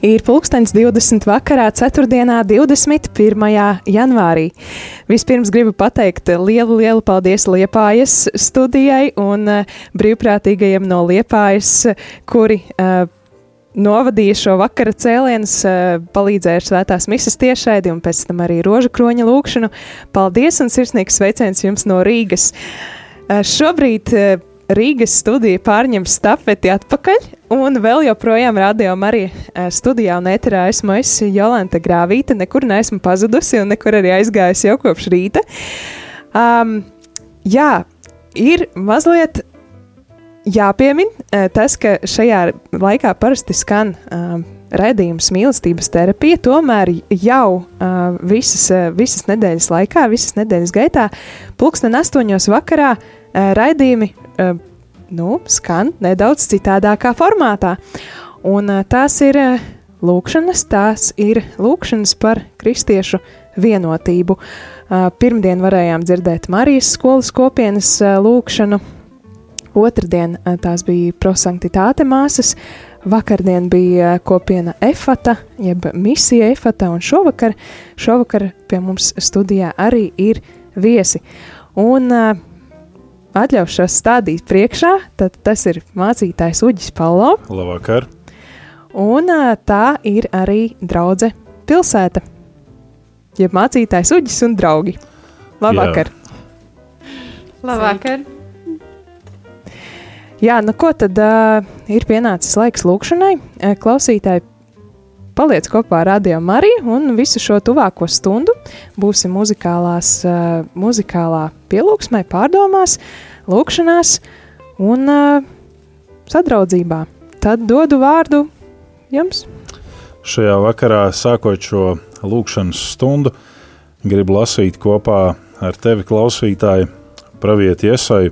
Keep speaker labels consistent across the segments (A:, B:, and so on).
A: Ir pulkstenis 20 vakarā, 4. 21. janvārī. Vispirms gribu pateikt lielu, lielu paldies Liepājas studijai un uh, brīvprātīgajiem no Liepājas, kuri uh, novadīja šo vakara cēlienus, uh, palīdzēja ar svētās misijas tiešraidi un pēc tam arī rožu kroņa lūkšanu. Paldies un sirsnīgs sveiciens jums no Rīgas! Šobrīd Rīgas studija pārņem stafeti atpakaļ, un vēl joprojām radio arī studijā un ēterā esmu es, Jolanta Grāvīta, nekur neesmu pazudusi un nekur arī aizgājusi jau kopš rīta. Um, jā, ir mazliet jāpiemin tas, ka šajā laikā parasti skan um, redzējums mīlestības terapija, tomēr jau uh, visas, uh, visas nedēļas laikā, visas nedēļas gaitā, pulksten astoņos vakarā uh, raidījumi nu, skan nedaudz citādākā formātā. Un uh, tās ir uh, lūkšanas, tās ir lūkšanas par kristiešu vienotību. Pirmdien varējām dzirdēt Marijas skolas kopienas lūkšanu, otrdien tās bija prosanktitāte māsas, vakardien bija kopiena Efata, jeb misija Efata, un šovakar, šovakar pie mums studijā arī ir viesi. Un uh, atļaušos stādīt priekšā, tad tas ir mācītājs Uģis Palo.
B: Labvakar!
A: Un tā ir arī draudze pilsēta, jeb mācītājs Uģis un draugi. Labvakar! Jā.
C: Labvakar!
A: Jā, nu ko tad uh, ir pienācis laiks lūkšanai? Klausītāji Paliec kopā ar Radio Mariju un visu šo tuvāko stundu būsim muzikālās, uh, muzikālā pielūgsmē, pārdomās, lūkšanās un uh, sadraudzībā. Tad dodu vārdu jums.
B: Šajā vakarā, sākot šo lūkšanas stundu, gribu lasīt kopā ar tevi, klausītāji, pravieti iesai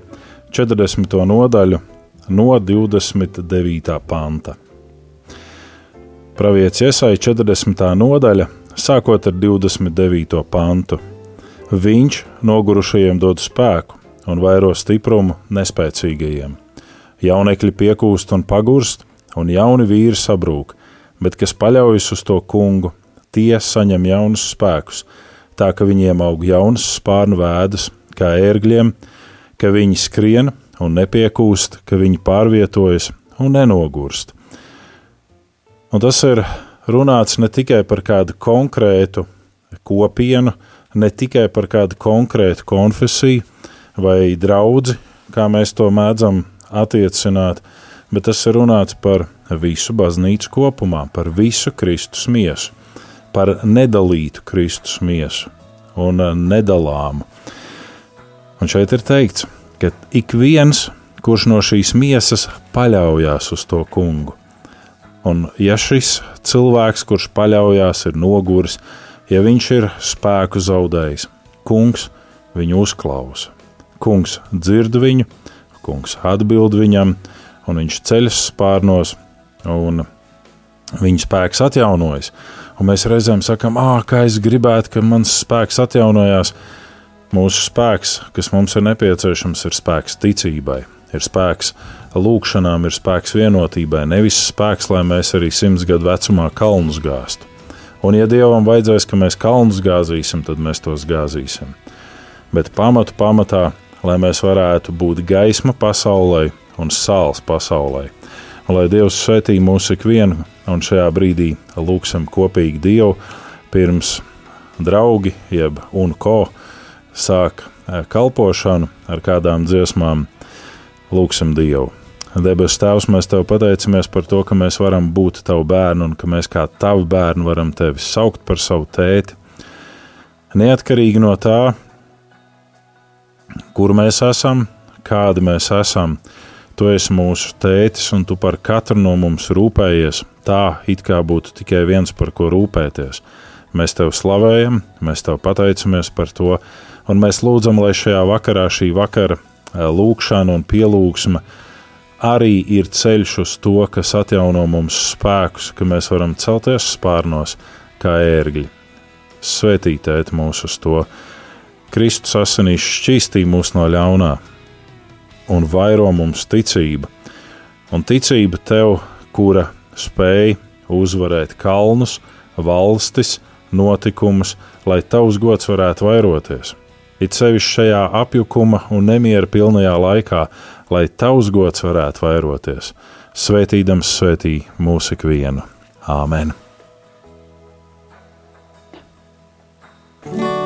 B: 40. nodaļu no 29. panta. Pravietis iesai 40. nodaļa, sākot ar 29. pantu. Viņš nogurušajiem dod spēku un vairo stiprumu nespēcīgajiem. Jaunekļi piekūst un pagurst, un jauni vīri sabrūk, bet kas paļaujas uz to kungu, tie saņem jaunus spēkus, tā ka viņiem aug jaunas spārnu vēdas, kā ērgļiem, ka viņi skrien un nepiekūst, ka viņi pārvietojas un nenogurst. Un tas ir runāts ne tikai par kādu konkrētu kopienu, ne tikai par kādu konkrētu konfesiju vai draugu, kā mēs to mēdzam attiecināt, bet tas ir runāts par visu baznīcu kopumā, par visu Kristus miesu, par nedalītu Kristus miesu un nedalāmu. Un šeit ir teikts, ka ik viens, kurš no šīs miesas paļaujas uz to kungu, Un, ja šis cilvēks, kurš paļaujas, ir noguris, ja viņš ir spēku zaudējis, kungs viņu uzklausa. Kungs dzird viņu, kungs atbild viņam, un viņš ceļas spārnos, un viņa spēks atjaunojas. Un mēs reizēm sakām, ah, kā es gribētu, ka mans spēks atjaunojās. Mūsu spēks, kas mums ir nepieciešams, ir spēks ticībai, ir spēks lūkšanām ir spēks vienotībai, nevis spēks, lai mēs arī simts gadu vecumā kalnus gāztu. Un, ja Dievam vajadzēs, ka mēs kalnus gāzīsim, tad mēs tos gāzīsim. Bet pamatu pamatā, lai mēs varētu būt gaisma pasaulē un sāls pasaulē. Un lai Dievs svētī mūsu ikvienu, un šajā brīdī lūksim kopīgi Dievu, pirms draugi, jeb un ko sāk eh, kalpošanu ar kādām dziesmām, lūksim Dievu. Debes Tēvs, mēs Tev pateicamies par to, ka mēs varam būt Tavu bērnu un ka mēs kā Tavu bērnu varam Tevi saukt par savu tēti. Neatkarīgi no tā, kur mēs esam, kādi mēs esam, Tu esi mūsu tētis un Tu par katru no mums rūpējies, tā it kā būtu tikai viens par ko rūpēties. Mēs Tev slavējam, mēs Tev pateicamies par to, un mēs lūdzam, lai šajā vakarā šī vakara eh, lūkšana un pielūgsme arī ir ceļš uz to, kas atjauno mums spēkus, ka mēs varam celties spārnos kā ērgļi. Svētīt mūs uz to. Kristus asinīs šķīstī mūs no ļaunā un vairo mums ticība. Un ticība tev, kura spēj
C: uzvarēt kalnus, valstis, notikumus, lai tavs gods varētu vairoties. It sevišķi šajā apjukuma un nemiera pilnajā laikā, lai tavs gods varētu vairoties, svētīdams svētī mūsu ikvienu. Āmen! nepadoties,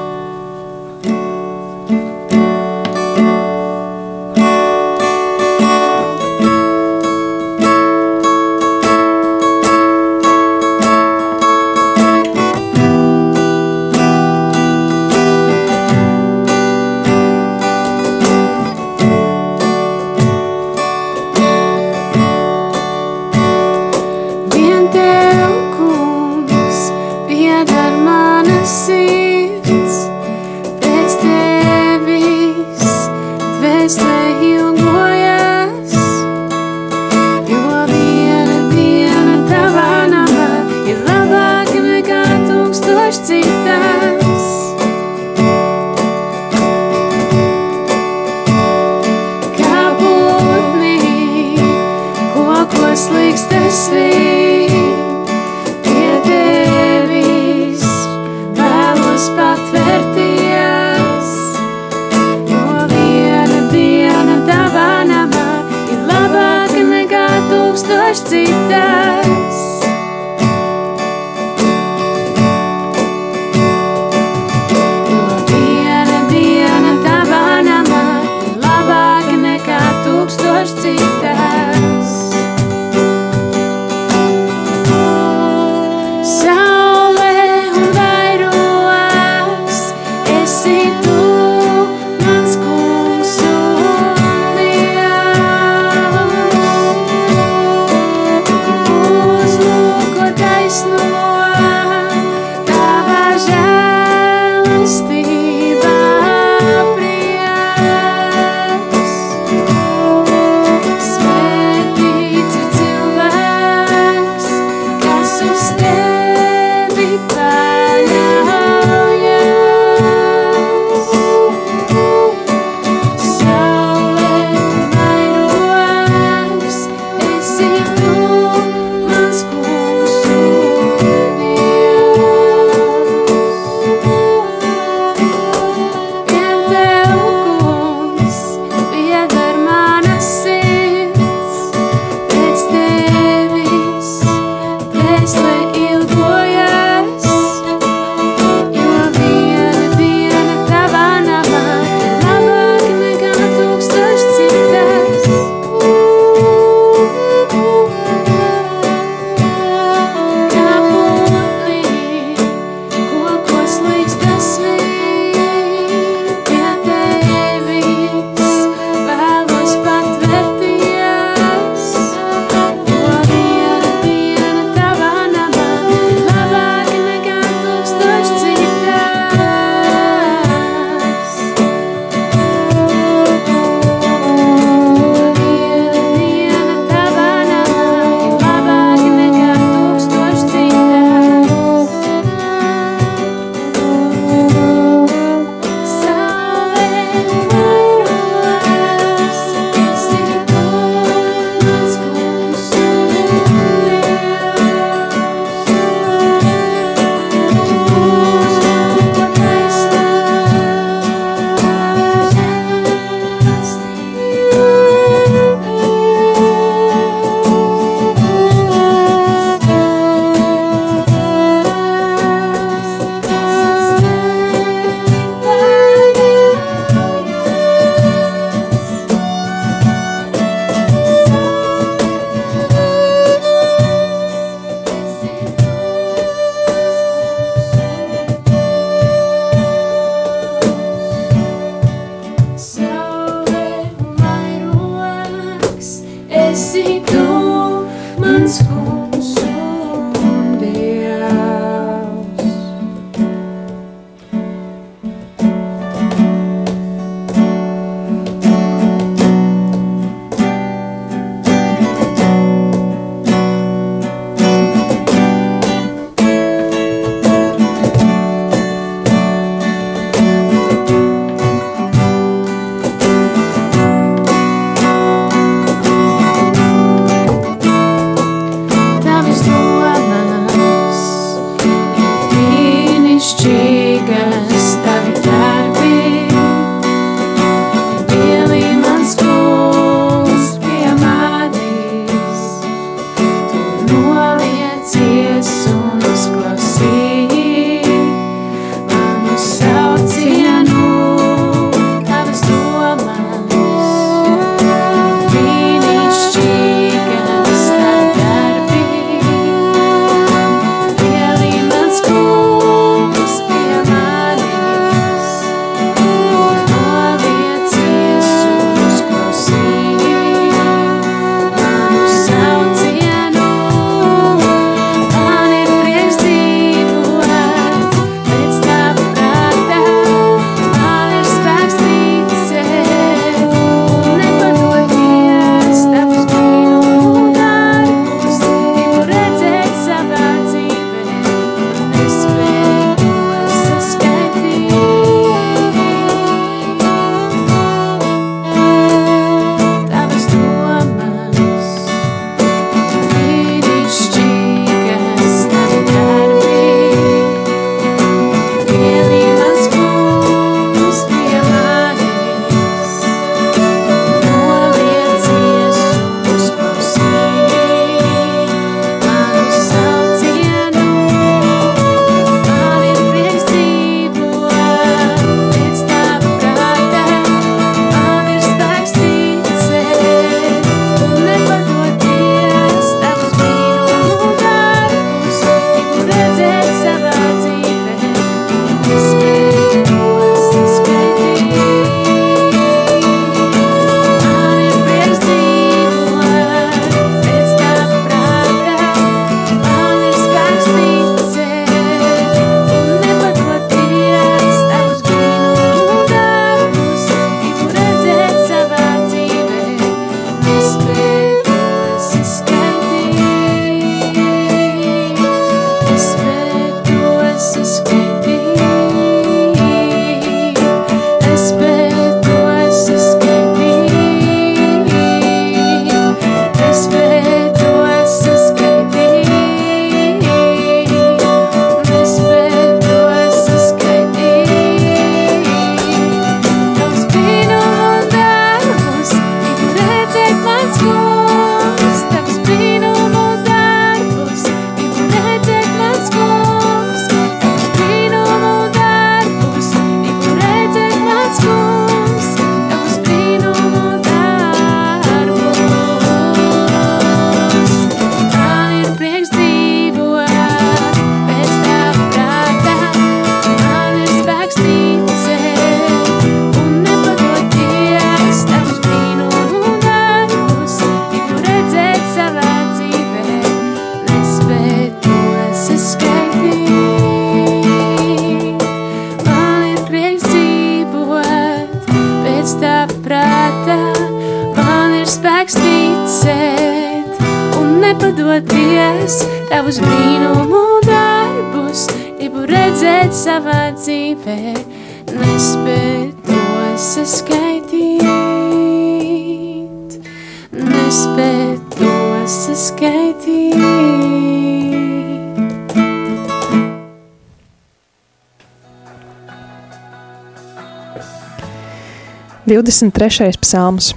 A: 23. psalms.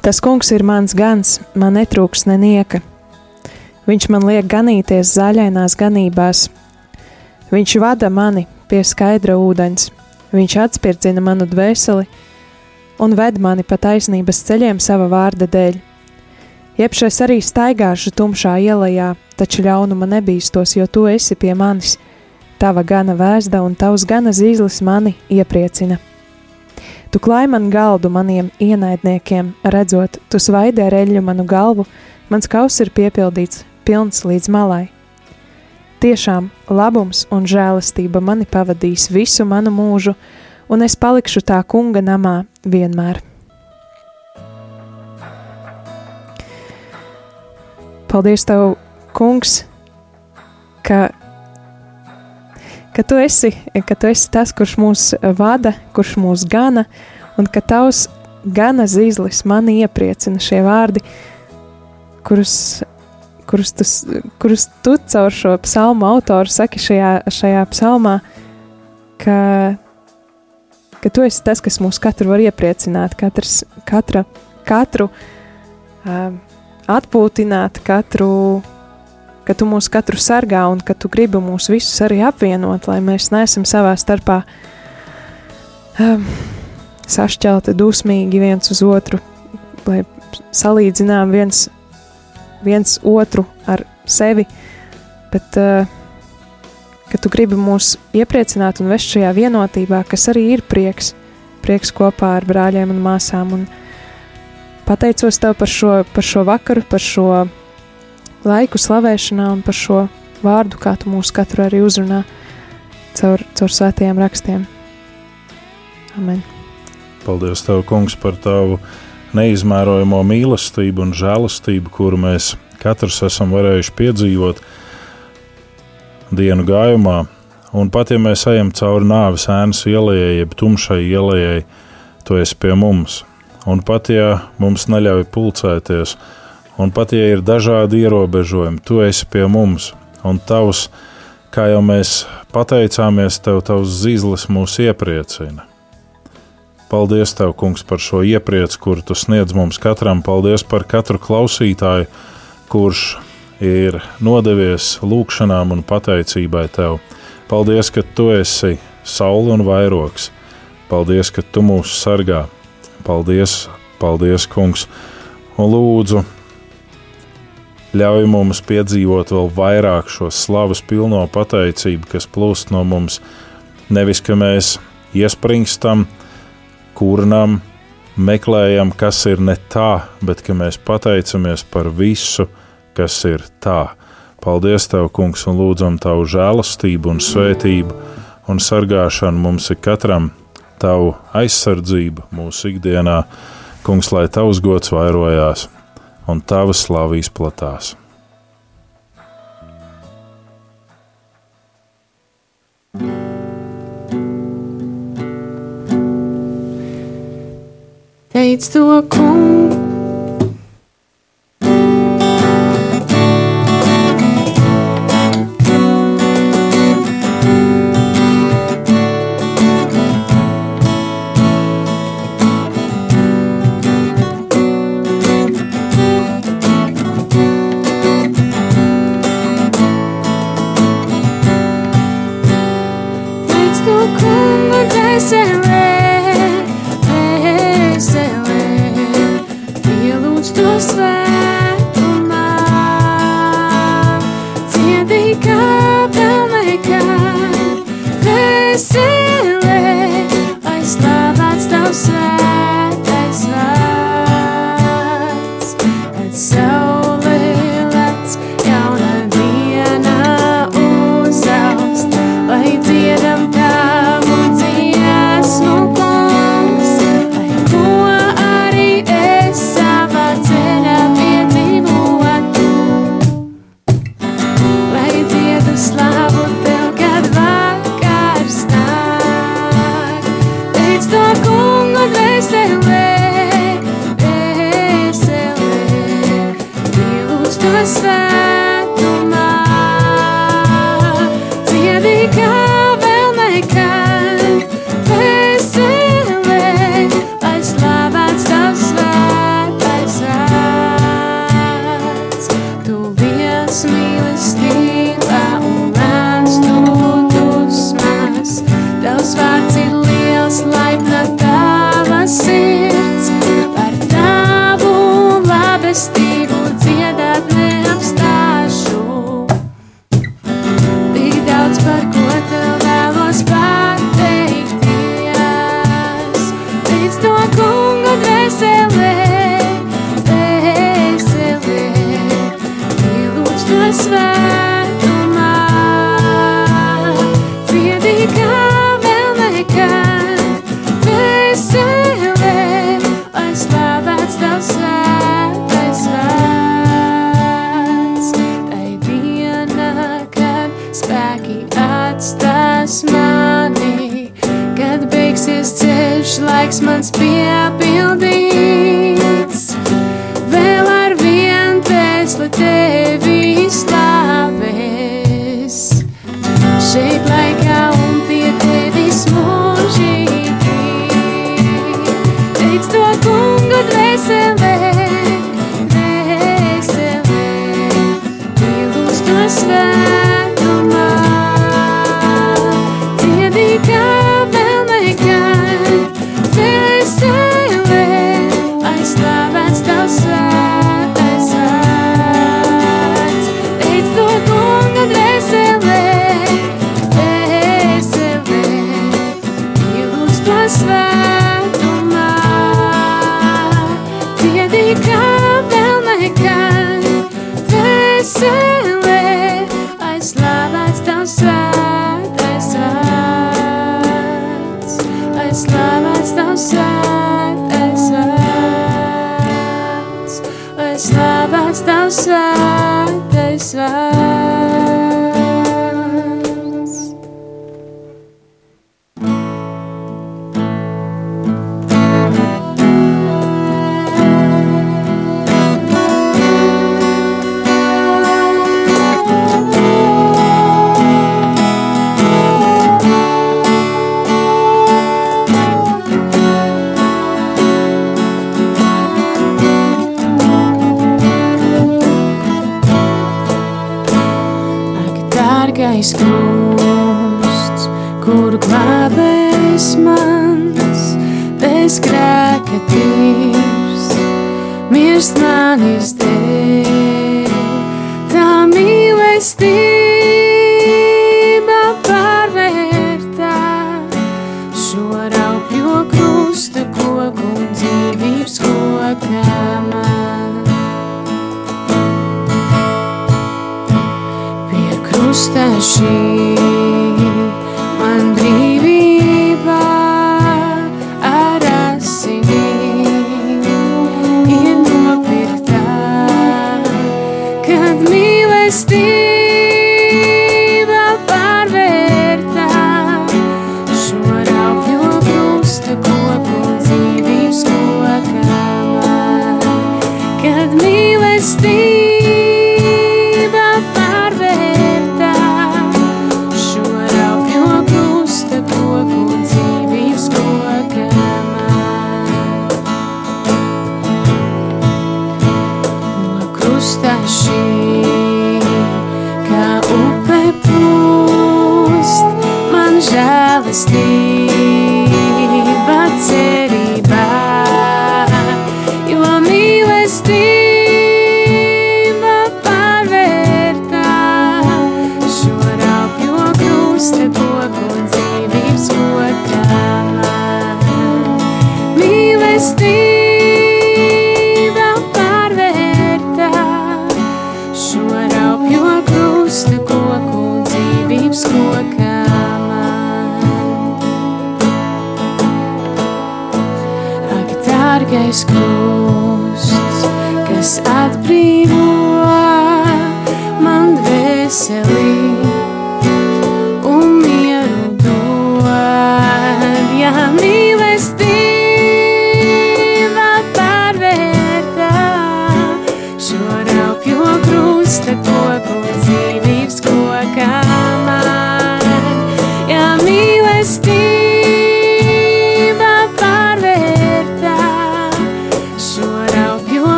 A: Tas kungs ir mans gans, man netrūks nenieka. Viņš man liek ganīties zaļainās ganībās. Viņš vada mani pie skaidra ūdens, viņš atspirdzina manu dvēseli un ved mani pa taisnības ceļiem sava vārda dēļ. Iepšais arī staigāšu tumšā ielā, taču ļaunuma nebīstos, jo tu esi pie manis Tava gana vēsta un tavs gana zīles mani iepriecina. Tu klāj man galdu maniem ienaidniekiem, redzot, tu svaidē reļu manu galvu, mans kauss ir piepildīts, pilns līdz malai. Tiešām labums un žēlastība mani pavadīs visu manu mūžu, un es palikšu tā kunga namā vienmēr. Paldies, Tev, Kungs, ka ka tu esi, ka tu esi tas, kurš mūs vada, kurš mūs gana, un ka tavs gana zīzlis mani iepriecina šie vārdi, kurus, kurus, tu, kurus tu caur šo psalmu autoru saki šajā, šajā psalmā, ka, ka tu esi tas, kas mūs katru var iepriecināt, katrs, katra, katru uh, atpūtināt, katru ka tu mūs katru sargā un ka tu gribi mūs visus arī apvienot, lai mēs neesam savā starpā um, sašķelti, dusmīgi viens uz otru, lai salīdzinām viens, viens otru ar sevi, bet uh, ka tu gribi mūs iepriecināt un vest šajā vienotībā, kas arī ir prieks, prieks kopā ar brāļiem un māsām. Un pateicos tev par šo, par šo vakaru, par šo laiku slavēšanā un par šo vārdu, kā tu mūs katru arī uzrunā caur, caur svētajiem rakstiem. Amen.
B: Paldies, Tev, Kungs, par Tavu neizmērojamo mīlestību un žēlastību, kuru mēs katrs esam varējuši piedzīvot dienu gājumā. Un pat ja mēs ejam cauri nāves ēnas ielai, jeb tumšai ielai, tu esi pie mums. Un pat ja mums neļauj pulcēties, Un pat ja ir dažādi ierobežojumi, tu esi pie mums, un tavs, kā jau mēs pateicāmies, tev tavs zīzlis mūs iepriecina. Paldies, Tev, Kungs, par šo ieprieci, kuru Tu sniedz mums katram. Paldies par katru klausītāju, kurš ir nodevies lūgšanām un pateicībai Tev. Paldies, ka Tu esi saule un vairogs. Paldies, ka Tu mūs sargā. Paldies, paldies, Kungs, un lūdzu ļauj mums piedzīvot vēl vairāk šo slavas pilno pateicību, kas plūst no mums. Nevis, ka mēs iespringstam, kurnam, meklējam, kas ir ne tā, bet ka mēs pateicamies par visu, kas ir tā. Paldies, Tev, Kungs, un lūdzam Tavu žēlastību un svētību un sargāšanu mums ir katram, Tavu aizsardzību mūsu ikdienā. Kungs, lai Tavs gods vairojās! Un tava slava izplatās.
C: Teic to kungu persever, persever, Deus dos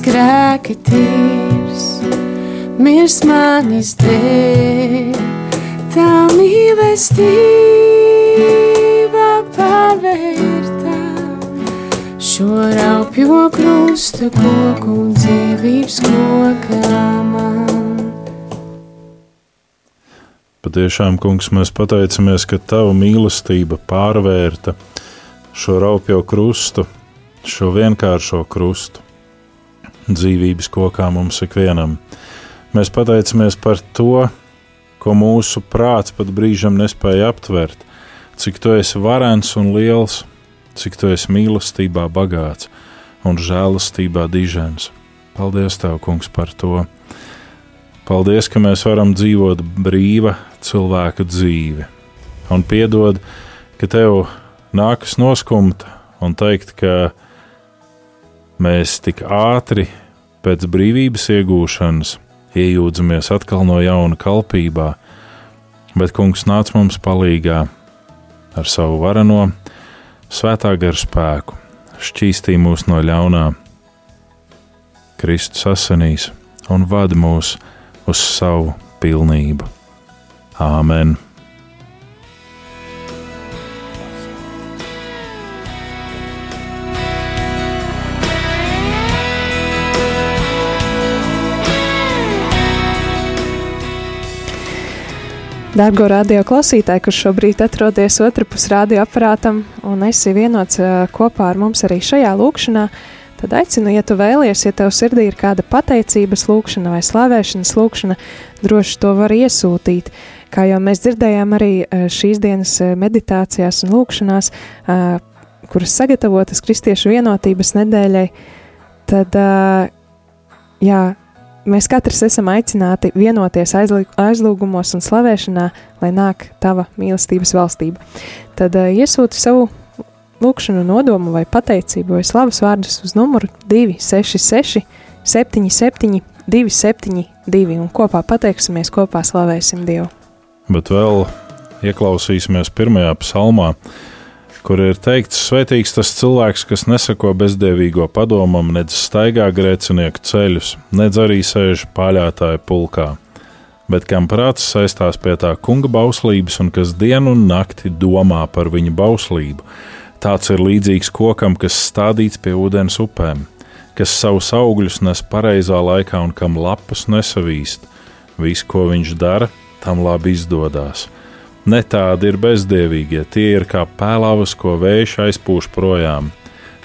C: bez grēka tīrs, mirs manis dēļ, tā mīlestība pavērtā. Šo raupjo krusta koku un dzīvības kokā man.
B: Patiešām, kungs, mēs pateicamies, ka tava mīlestība pārvērta šo raupjo krustu, šo vienkāršo krustu, dzīvības kokā mums ikvienam. Mēs pateicamies par to, ko mūsu prāts pat brīžam nespēja aptvert, cik tu esi varens un liels, cik tu esi mīlestībā bagāts un žēlastībā dižens. Paldies, Tev, Kungs, par to! Paldies, ka mēs varam dzīvot brīva cilvēka dzīvi. Un piedod, ka tev nākas noskumt un teikt, ka mēs tik ātri pēc brīvības iegūšanas iejūdzamies atkal no jauna kalpībā, bet Kungs nāc mums palīgā ar savu vareno, svētā gara spēku, šķīstī mūs no ļaunā, Kristus asinīs un vada mūs uz savu pilnību. Āmen!
A: Dārgo radio klausītāji, kurš šobrīd atrodas otrpus radioaparātam un esi vienots ā, kopā ar mums arī šajā lūkšanā, tad aicinu, ja tu vēlies, ja tev sirdī ir kāda pateicības lūkšana vai slavēšanas lūkšana, droši to var iesūtīt. Kā jau mēs dzirdējām arī ā, šīs dienas ā, meditācijās un lūkšanās, kuras sagatavotas Kristiešu vienotības nedēļai, tad jā, mēs katrs esam aicināti vienoties aizlūgumos un slavēšanā, lai nāk tava mīlestības valstība. Tad uh, iesūti savu lūkšanu, nodomu vai pateicību vai slavas vārdus uz numuru 266, 77, 272 un kopā pateiksimies, kopā slavēsim Dievu.
B: Bet vēl ieklausīsimies pirmajā psalmā, kur ir teikts, svētīgs tas cilvēks, kas nesako bezdevīgo padomam, nedz staigā grēcinieku ceļus, nedz arī sēž paļātāju pulkā, bet kam prāts saistās pie tā kunga bauslības un kas dienu un nakti domā par viņa bauslību. Tāds ir līdzīgs kokam, kas stādīts pie ūdens upēm, kas savus augļus nes pareizā laikā un kam lapus nesavīst. Viss, ko viņš dara, tam labi izdodas. Ne tādi ir bezdievīgie, tie ir kā pēlavas, ko vējš aizpūš projām.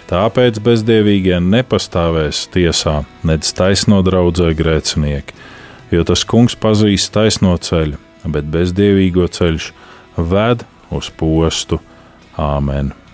B: Tāpēc bezdievīgie nepastāvēs tiesā, nedz taisno draudzē grēcinieki, jo tas kungs pazīst taisno ceļu, bet bezdievīgo ceļš ved uz postu. Āmen!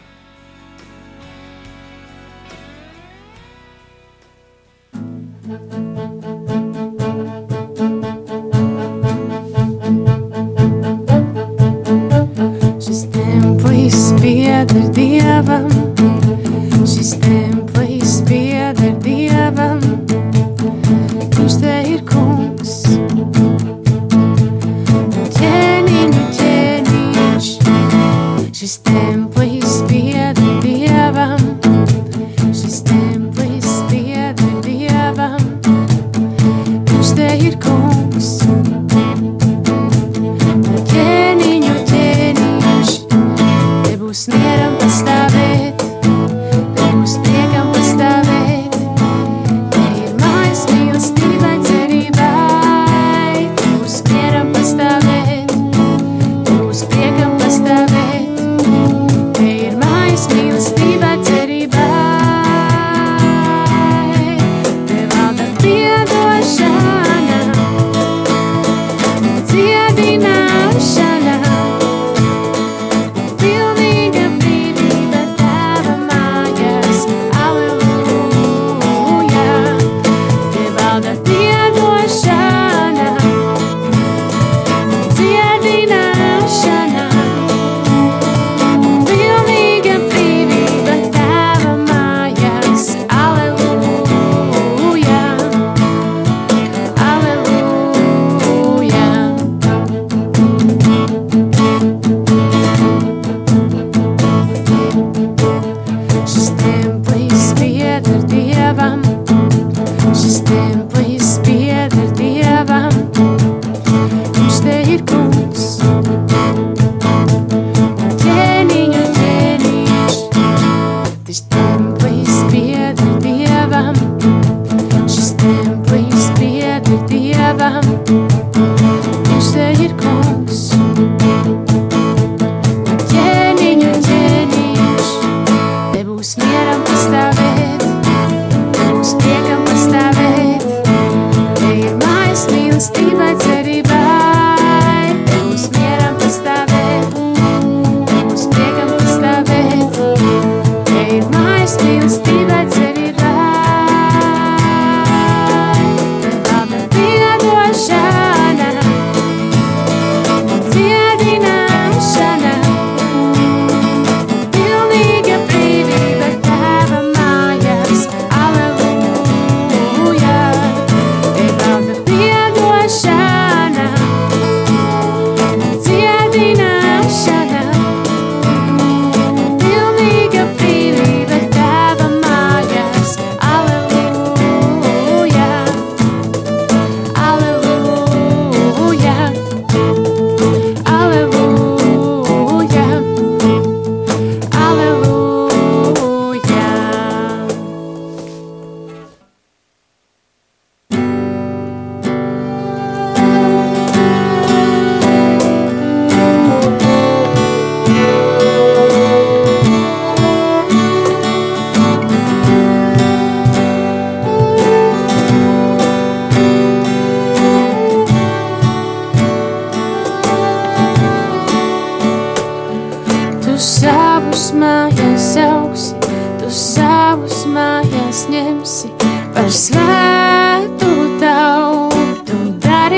C: This time.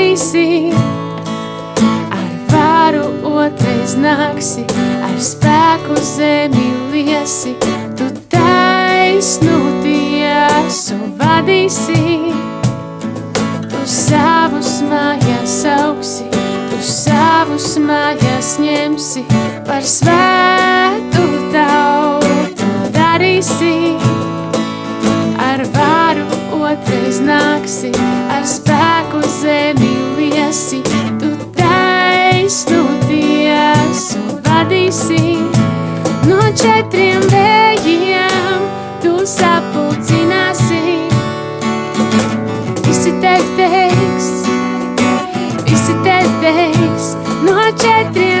C: Darīsi. Ar varu otrais nāksi, ar spēku zemi liesi, tu taisnu tiesu vadīsi. Tu savus mājās augsi, tu savus mājās ņemsi, par svētu tautu darīsi. Otrais nāksi, ar spēku zemi liesi, tu taisnu tiesu vadīsi. No četriem vējiem tu sapulcināsi. Visi tev teiks, visi tev teiks, no četriem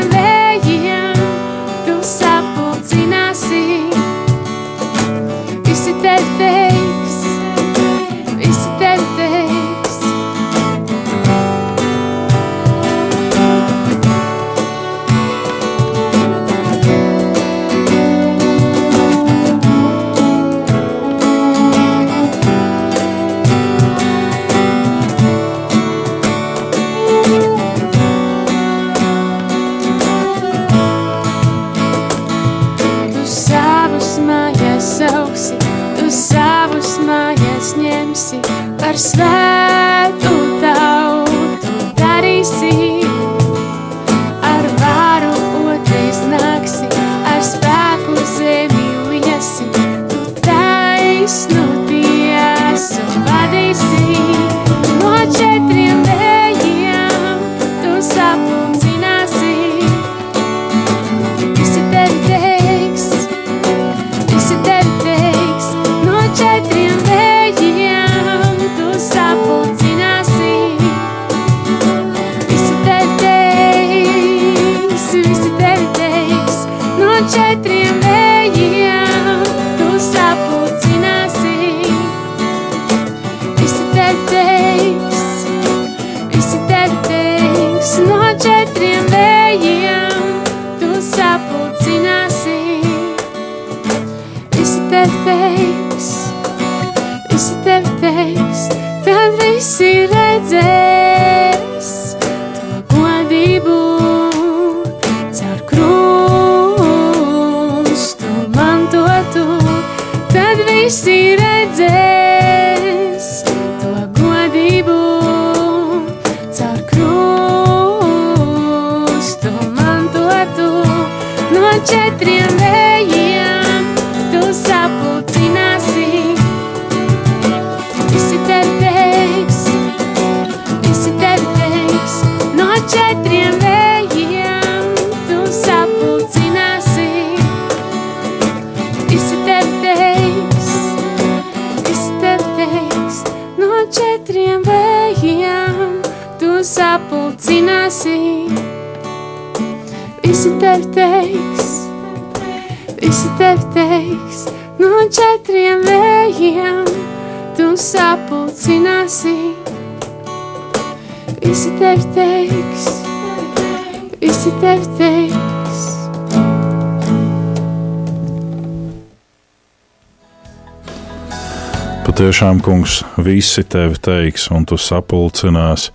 B: Patiešām, kungs, visi tevi teiks, un tu sapulcinās.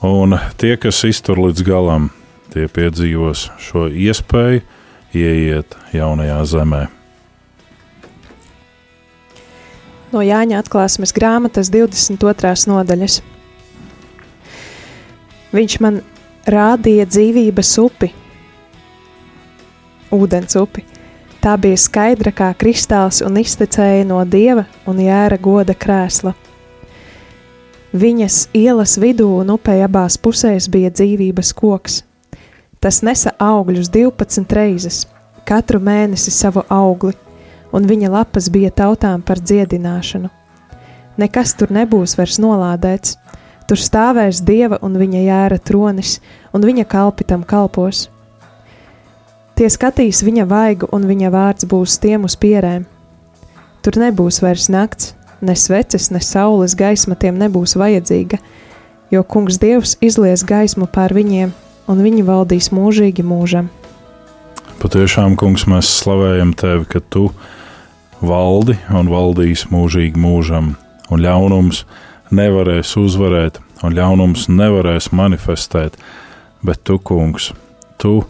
B: Un tie, kas iztur līdz galam, tie piedzīvos šo iespēju ieiet jaunajā zemē.
A: No Jāņa atklāsmes grāmatas 22. nodaļas. Viņš man rādīja dzīvības upi, ūdens upi. Tā bija skaidra kā kristāls un iztecēja no dieva un jēra goda krēsla. Viņas ielas vidū un upē abās pusēs bija dzīvības koks. Tas nesa augļus 12 reizes, katru mēnesi savu augli, un viņa lapas bija tautām par dziedināšanu. Nekas tur nebūs vairs nolādēts, tur stāvēs dieva un viņa jēra tronis, un viņa kalpi tam kalpos. Tie skatīs viņa vaigu, un viņa vārds būs tiem uz pierēm. Tur nebūs vairs nakts, ne sveces, ne saules gaisma tiem nebūs vajadzīga, jo kungs dievs izlies gaismu pār viņiem, un viņi valdīs mūžīgi mūžam.
B: Patiešām, kungs, mēs slavējam tevi, ka tu valdi un valdīs mūžīgi mūžam, un ļaunums nevarēs uzvarēt, un ļaunums nevarēs manifestēt, bet tu, kungs, tu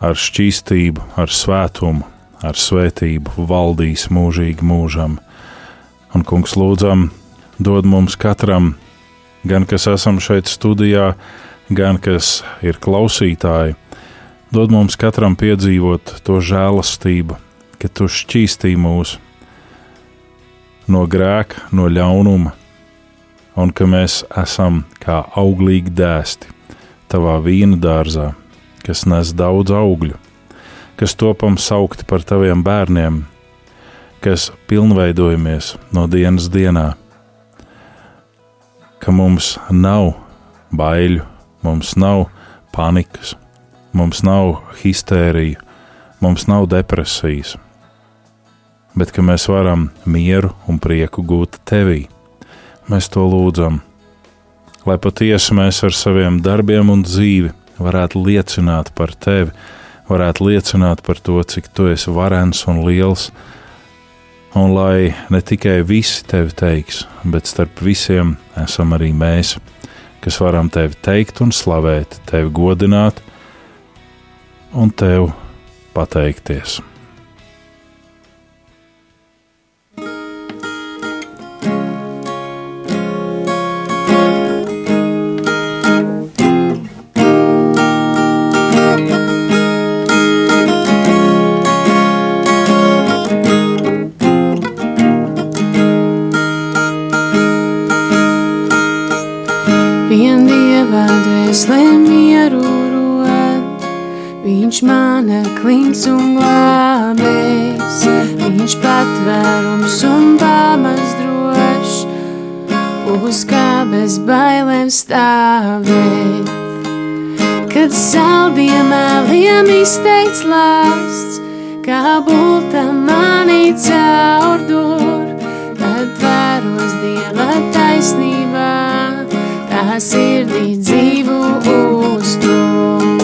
B: ar šķīstību, ar svētumu, ar svētību valdīs mūžīgi mūžam. Un, kungs, lūdzam, dod mums katram, gan kas esam šeit studijā, gan kas ir klausītāji, Dod mums katram piedzīvot to žēlastību, ka tu šķīstī mūs no grēka, no ļaunuma, un ka mēs esam kā auglīgi dēsti tavā vīna dārzā, kas nes daudz augļu, kas topam saukti par taviem bērniem, kas pilnveidojamies no dienas dienā, ka mums nav baiļu, mums nav panikas Mums nav histērija, mums nav depresijas, bet ka mēs varam mieru un prieku gūt tevī. Mēs to lūdzam, lai patiesi mēs ar saviem darbiem un dzīvi varētu liecināt par tevi, varētu liecināt par to, cik tu esi varens un liels, un lai ne tikai visi tevi teiks, bet starp visiem esam arī mēs, kas varam tevi teikt un slavēt, tevi godināt un tev pateikties.
C: Klints un glābējs, viņš patvērums un pamats drošs, uz kā bez bailēm stāvēt. Kad saldiem mēliem izteiks lāsts, kā bulta manī caurdur, tad vēros dieva taisnībā, tā sirdī dzīvu uztur.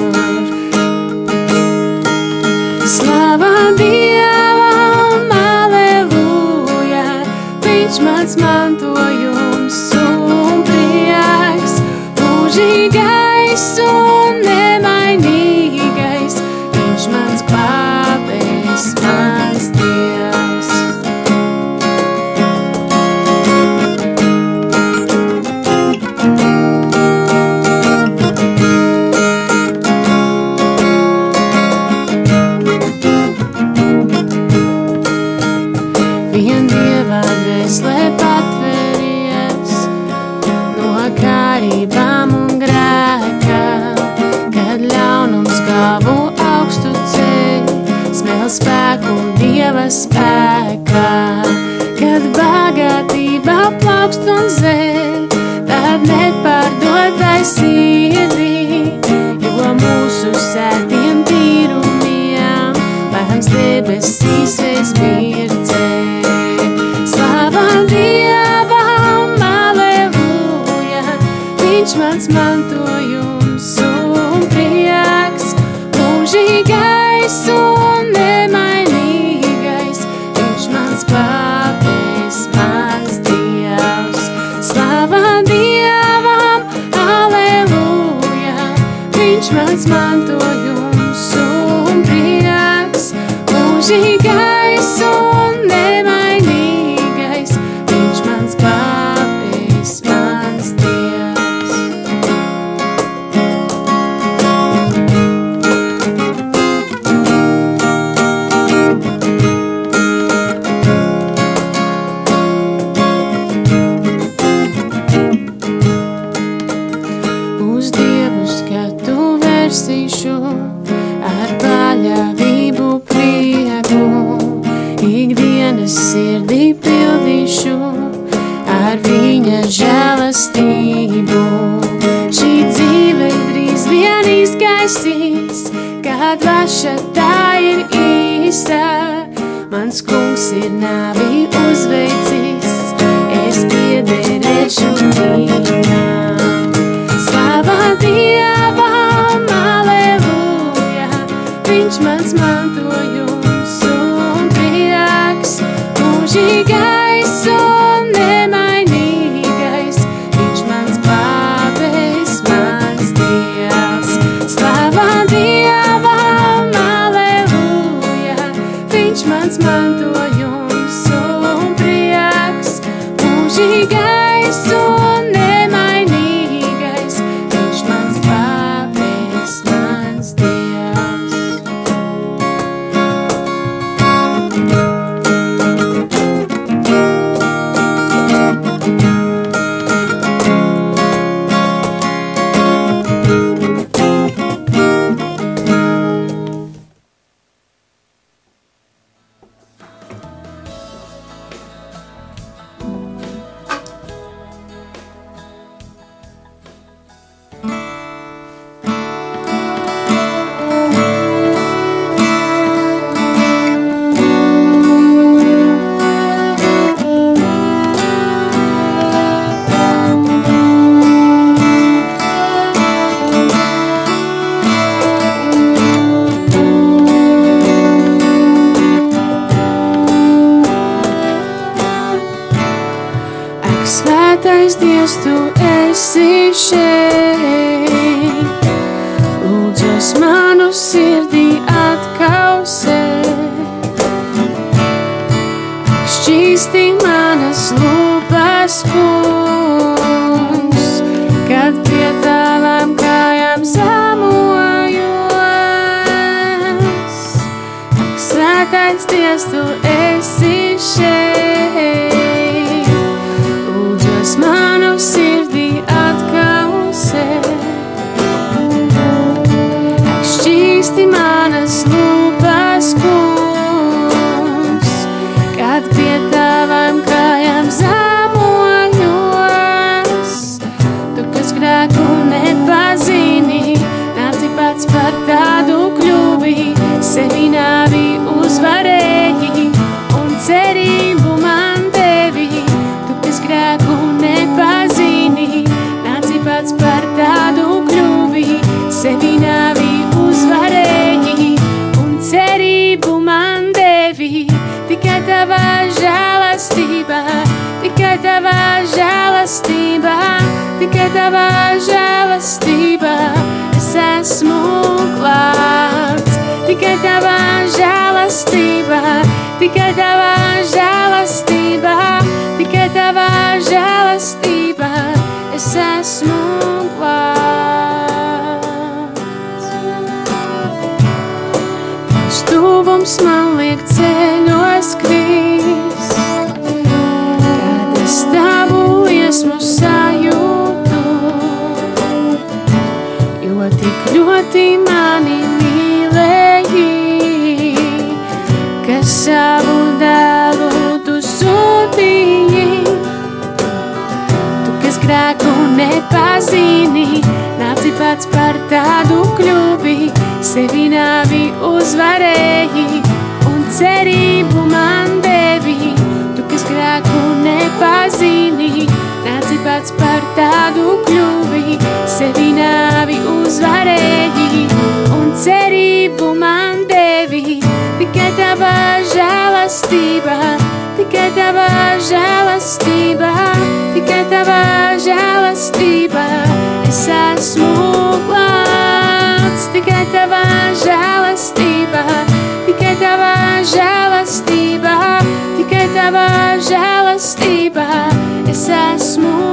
C: Ar paļāvību prieku. Ikdienas sirdī pildīšu ar viņa žēlastību. Šī dzīve drīz vien izgaisīs, kad vaša tā ir īsa. Mans kungs ir nāvi svētais Dievs, tu esi šeit. Lūdzos manu sirdī atkausē. Šķīsti manas lūpas kungs, tikai tavā žēlastībā es esmu klāts. Tikai tavā žēlastībā, tikai tavā žēlastībā, tikai tavā žēlastībā es esmu klāts. Tavs tuvums man liek ceļos ļoti mani mīlēji, ka savu dēlu tu sūtīji. Tu, kas grēku nepazini, nāci pats par tādu kļuvi, sevi nāvi uzvarēji un cerību man devi. Tu, kas grēku nepazini, nāci pats par tādu kļuvi, sevi nāvi uzvarēji un cerību man devi. Tikai tavā žēlastībā, tikai tavā žēlastībā, tikai tavā žēlastībā es esmu klāts. Tikai tavā žēlastībā, tikai tavā žēlastībā, tikai tavā žēlastībā es esmu klāts.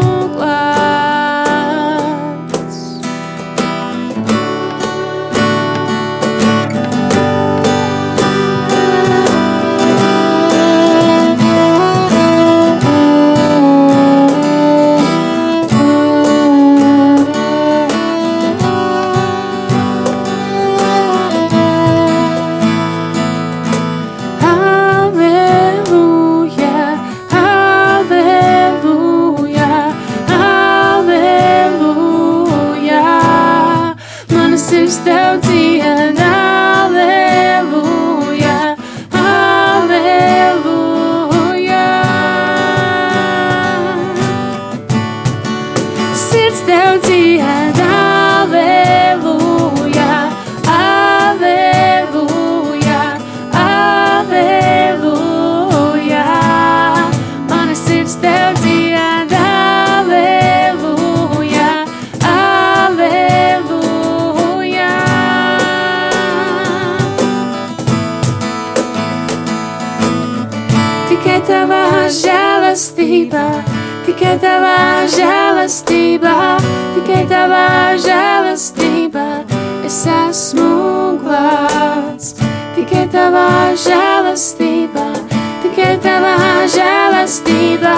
C: Tikai tavā žēlastībā, tikai tavā žēlastībā es esmu glābts. Tikai tavā žēlastībā, tikai tavā žēlastībā,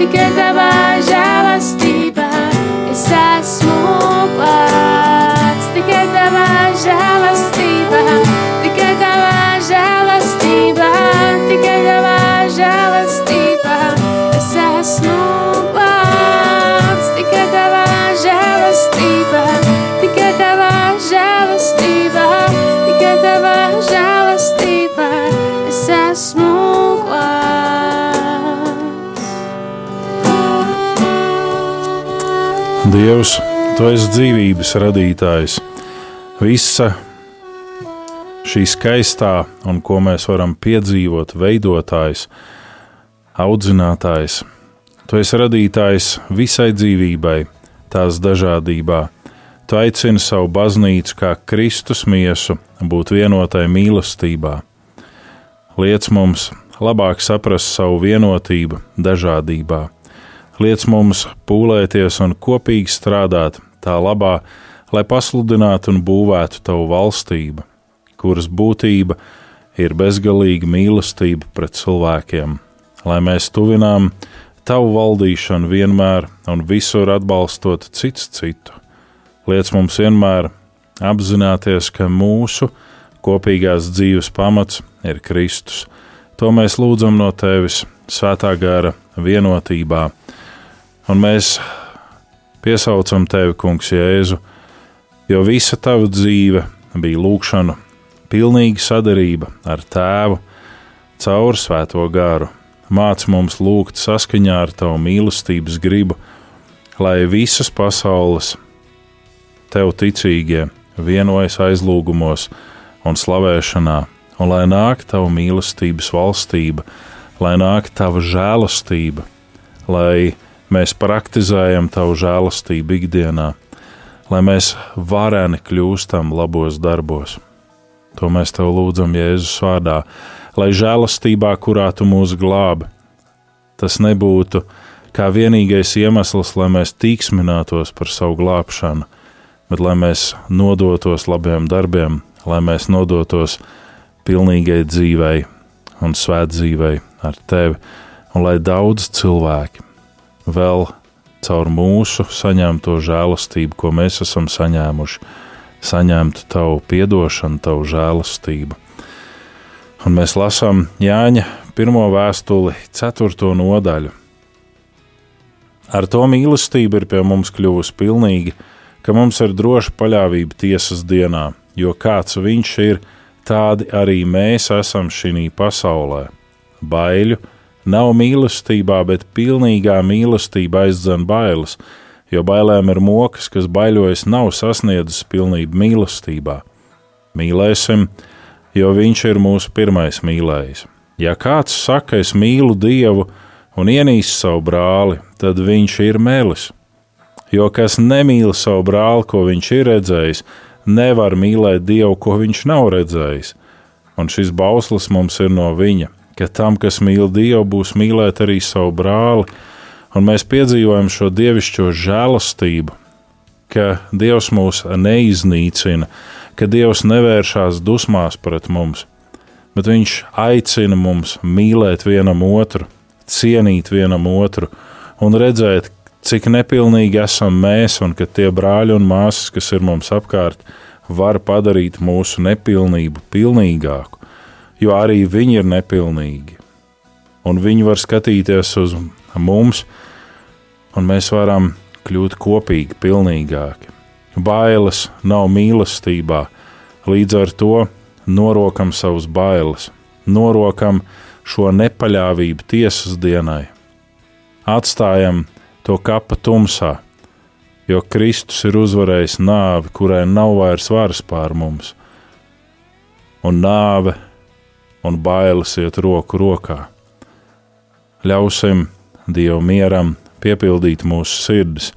C: tikai tavā žēlastībā
B: Dievs, tu esi dzīvības radītājs. Visa šī skaistā un ko mēs varam piedzīvot, veidotājs, audzinātājs. Tu esi radītājs visai dzīvībai, tās dažādībā. Tu aicini savu baznīcu kā Kristus miesu būt vienotai mīlestībā. Liec mums labāk saprast savu vienotību dažādībā. Liec mums pūlēties un kopīgi strādāt tā labā, lai pasludinātu un būvētu tavu valstību, kuras būtība ir bezgalīga mīlestība pret cilvēkiem, lai mēs tuvinām tavu valdīšanu vienmēr un visur atbalstot cits citu. Liec mums vienmēr apzināties, ka mūsu kopīgās dzīves pamats ir Kristus. To mēs lūdzam no Tevis, Svētā gara vienotībā, un mēs piesaucam Tevi, Kungs, Jēzu, jo visa Tava dzīve bija lūkšana, pilnīga sadarība ar Tēvu caur Svēto garu. Māc mums lūgt saskaņā ar Tavu mīlestības gribu, lai visas pasaules Tev ticīgie vienojas aizlūgumos un slavēšanā, un lai nāk Tava mīlestības valstība, lai nāk Tava žēlastība, lai mēs praktizējam Tavu žēlastību ikdienā, lai mēs vareni kļūstam labos darbos. To mēs Tev lūdzam Jēzus vārdā, lai žēlastībā, kurā Tu mūs glābi, tas nebūtu kā vienīgais iemesls, lai mēs tīksminātos par savu glābšanu, bet lai mēs nodotos labiem darbiem, lai mēs nodotos pilnīgai dzīvei un svētdzīvei ar Tevi, un lai daudz cilvēki vēl caur mūsu saņemto žēlastību, ko mēs esam saņēmuši, saņemtu Tavu piedošanu, Tavu žēlastību. Un mēs lasām Jāņa pirmo vēstuli, ceturto nodaļu. Ar to mīlestība ir pie mums kļuvusi pilnīga, ka mums ir droša paļāvība tiesas dienā, jo kāds viņš ir, tādi arī mēs esam šī pasaulē. Baiļu nav mīlestībā, bet pilnīgā mīlestība aizdzen bailes, jo bailēm ir mokas, kas baiļojas, nav sasniedzis pilnību mīlestībā. Mīlēsim, jo viņš ir mūsu pirmais mīlējs. Ja kāds saka, es mīlu Dievu un ienīst savu brāli, tad viņš ir melis. Jo kas nemīl savu brāli, ko viņš ir redzējis, nevar mīlēt Dievu, ko viņš nav redzējis. Un šis bauslis mums ir no viņa, ka tam, kas mīl Dievu, būs mīlēt arī savu brāli, un mēs piedzīvojam šo dievišķo žēlastību, ka Dievs mūs neiznīcina, ka Dievs nevēršās dusmās pret mums, bet Viņš aicina mums mīlēt vienam otru, cienīt vienam otru un redzēt, cik nepilnīgi esam mēs, un ka tie brāļi un māsas, kas ir mums apkārt, var padarīt mūsu nepilnību pilnīgāku, jo arī viņi ir nepilnīgi. Un viņi var skatīties uz mums, un mēs varam kļūt kopīgi, pilnīgāki. Bailes nav mīlestībā, līdz ar to norokam savus bailes, norokam šo nepaļāvību tiesas dienai, atstājam to kapa tumsā, jo Kristus ir uzvarējis nāvi, kurai nav vairs varas pār mums, un nāve un bailes iet roku rokā. Ļausim Dievu mieram piepildīt mūsu sirdis.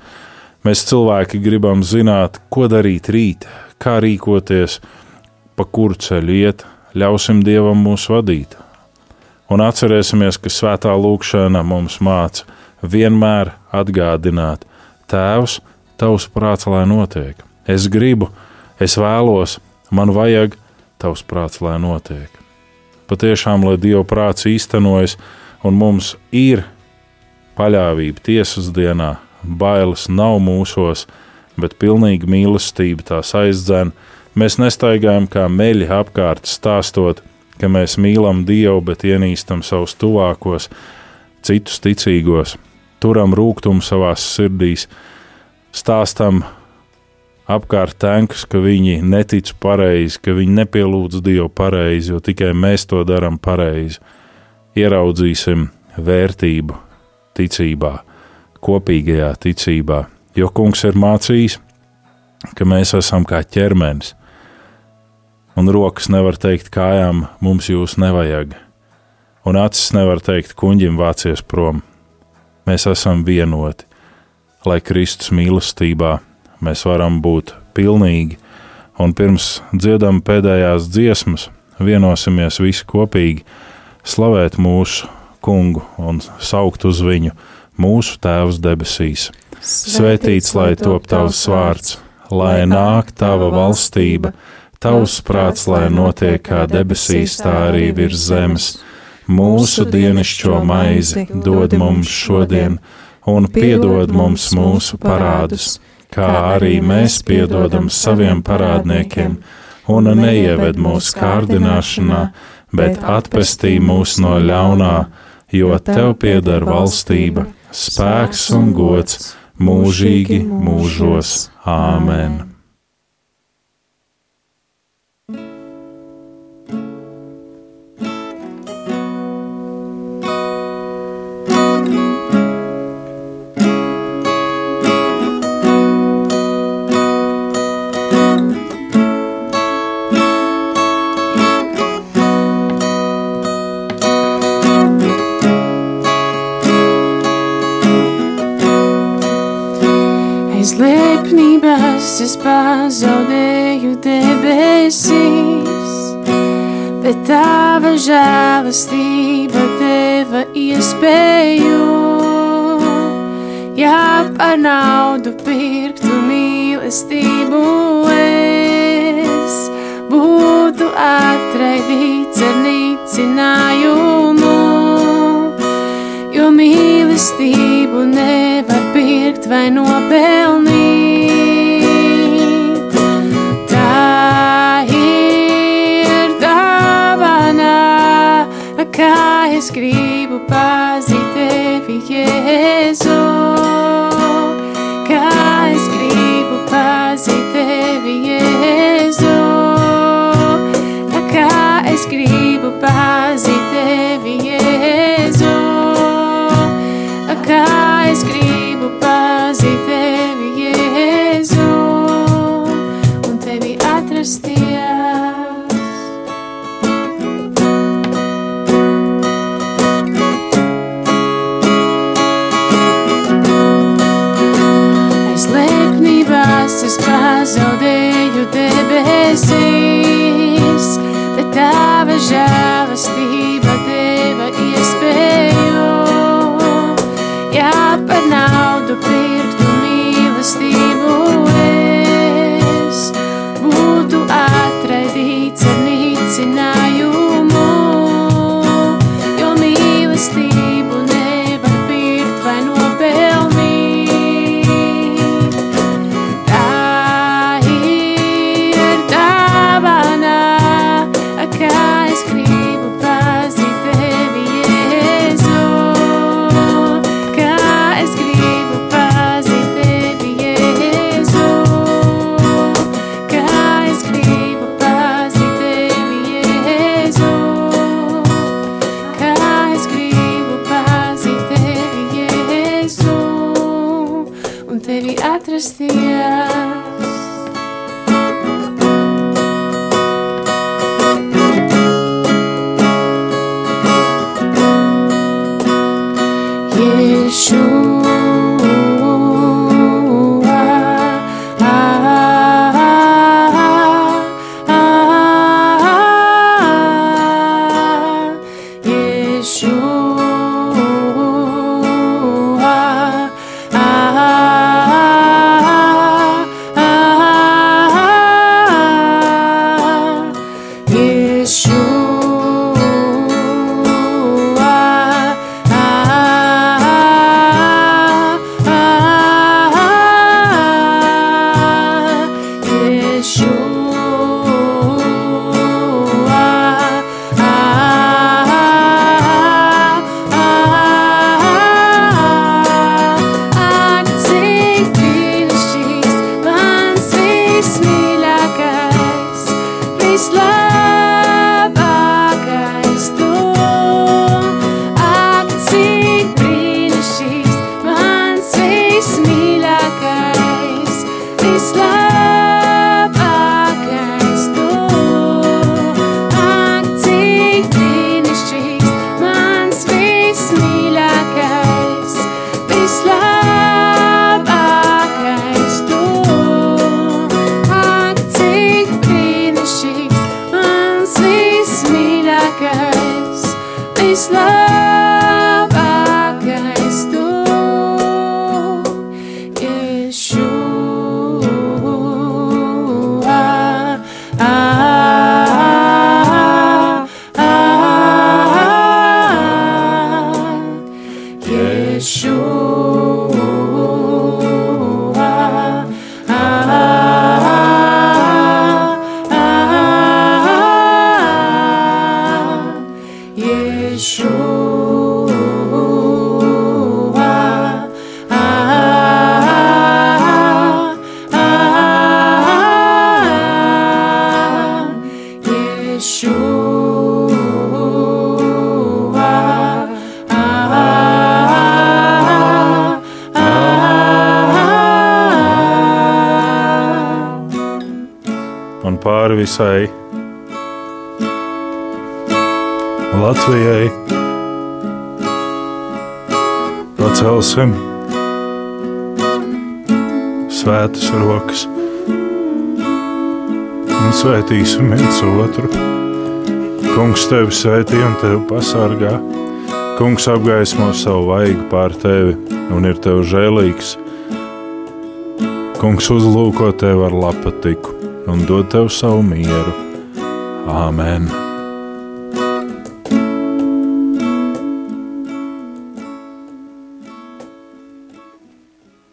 B: Mēs cilvēki gribam zināt, ko darīt rīt, kā rīkoties, pa kuru ceļu iet, ļausim Dievam mūs vadīt. Un atcerēsimies, ka svētā lūkšana mums māca vienmēr atgādināt, Tēvs, Tavs prāts, lai notiek. Es gribu, es vēlos, man vajag, Tavs prāts, lai notiek. Patiešām, lai Dieva prāts īstenojas, un mums ir paļāvība tiesas dienā, bailes nav mūsos, bet pilnīga mīlestība tās aizdzen. Mēs nestaigājam kā meļi apkārt, stāstot, ka mēs mīlam Dievu, bet ienīstam savus tuvākos, citus ticīgos, turam rūkumu savās sirdīs, stāstam apkārt tankus, ka viņi netic pareizi, ka viņi nepielūdz Dievu pareizi, jo tikai mēs to darām pareizi. Ieraudzīsim vērtību ticībā, kopīgajā ticībā, jo Kungs ir mācījis, ka mēs esam kā ķermenis un rokas nevar teikt kājām, mums jūs nevajag, un acis nevar teikt kuņģim vācies prom. Mēs esam vienoti, lai Kristus mīlestībā mēs varam būt pilnīgi, un pirms dziedam pēdējās dziesmas, vienosimies visi kopīgi slavēt mūsu kungu un saukt uz viņu mūsu Tēvs debesīs. Svētīts lai top tavs vārds, lai nāk tava valstība, Tavs prāts, lai notiek kā debesīs, tā arī virs zemes. Mūsu dienascho maizi dod mums šodien, un piedod mums mūsu parādus, kā arī mēs piedodam saviem parādniekiem, un neieved mūsu kārdināšanā, bet atpestī mūs no ļaunā, jo tev pieder valstība, spēks un gods mūžīgi mūžos. Āmen!
C: Aiz lepnības es pazaudēju debesīs, bet tava žēlastība deva iespēju. Ja par naudu pirktu mīlestību es būtu atraidīts ar nicinājumu jo mīlestību nevar pirkt vai nopelnīt. Tā ir dāvana, kā es gribu pazīt tevi, Jēzu.
B: Visai Latvijai. Pacelsim svētas rokas un svētīsim viens otru. Kungs tevi svētī un tevi pasargā. Kungs apgaismo savu vaigu pār tevi un ir tev žēlīgs. Kungs uzlūko tevi ar lapatiku un dod tev savu mieru. Āmen!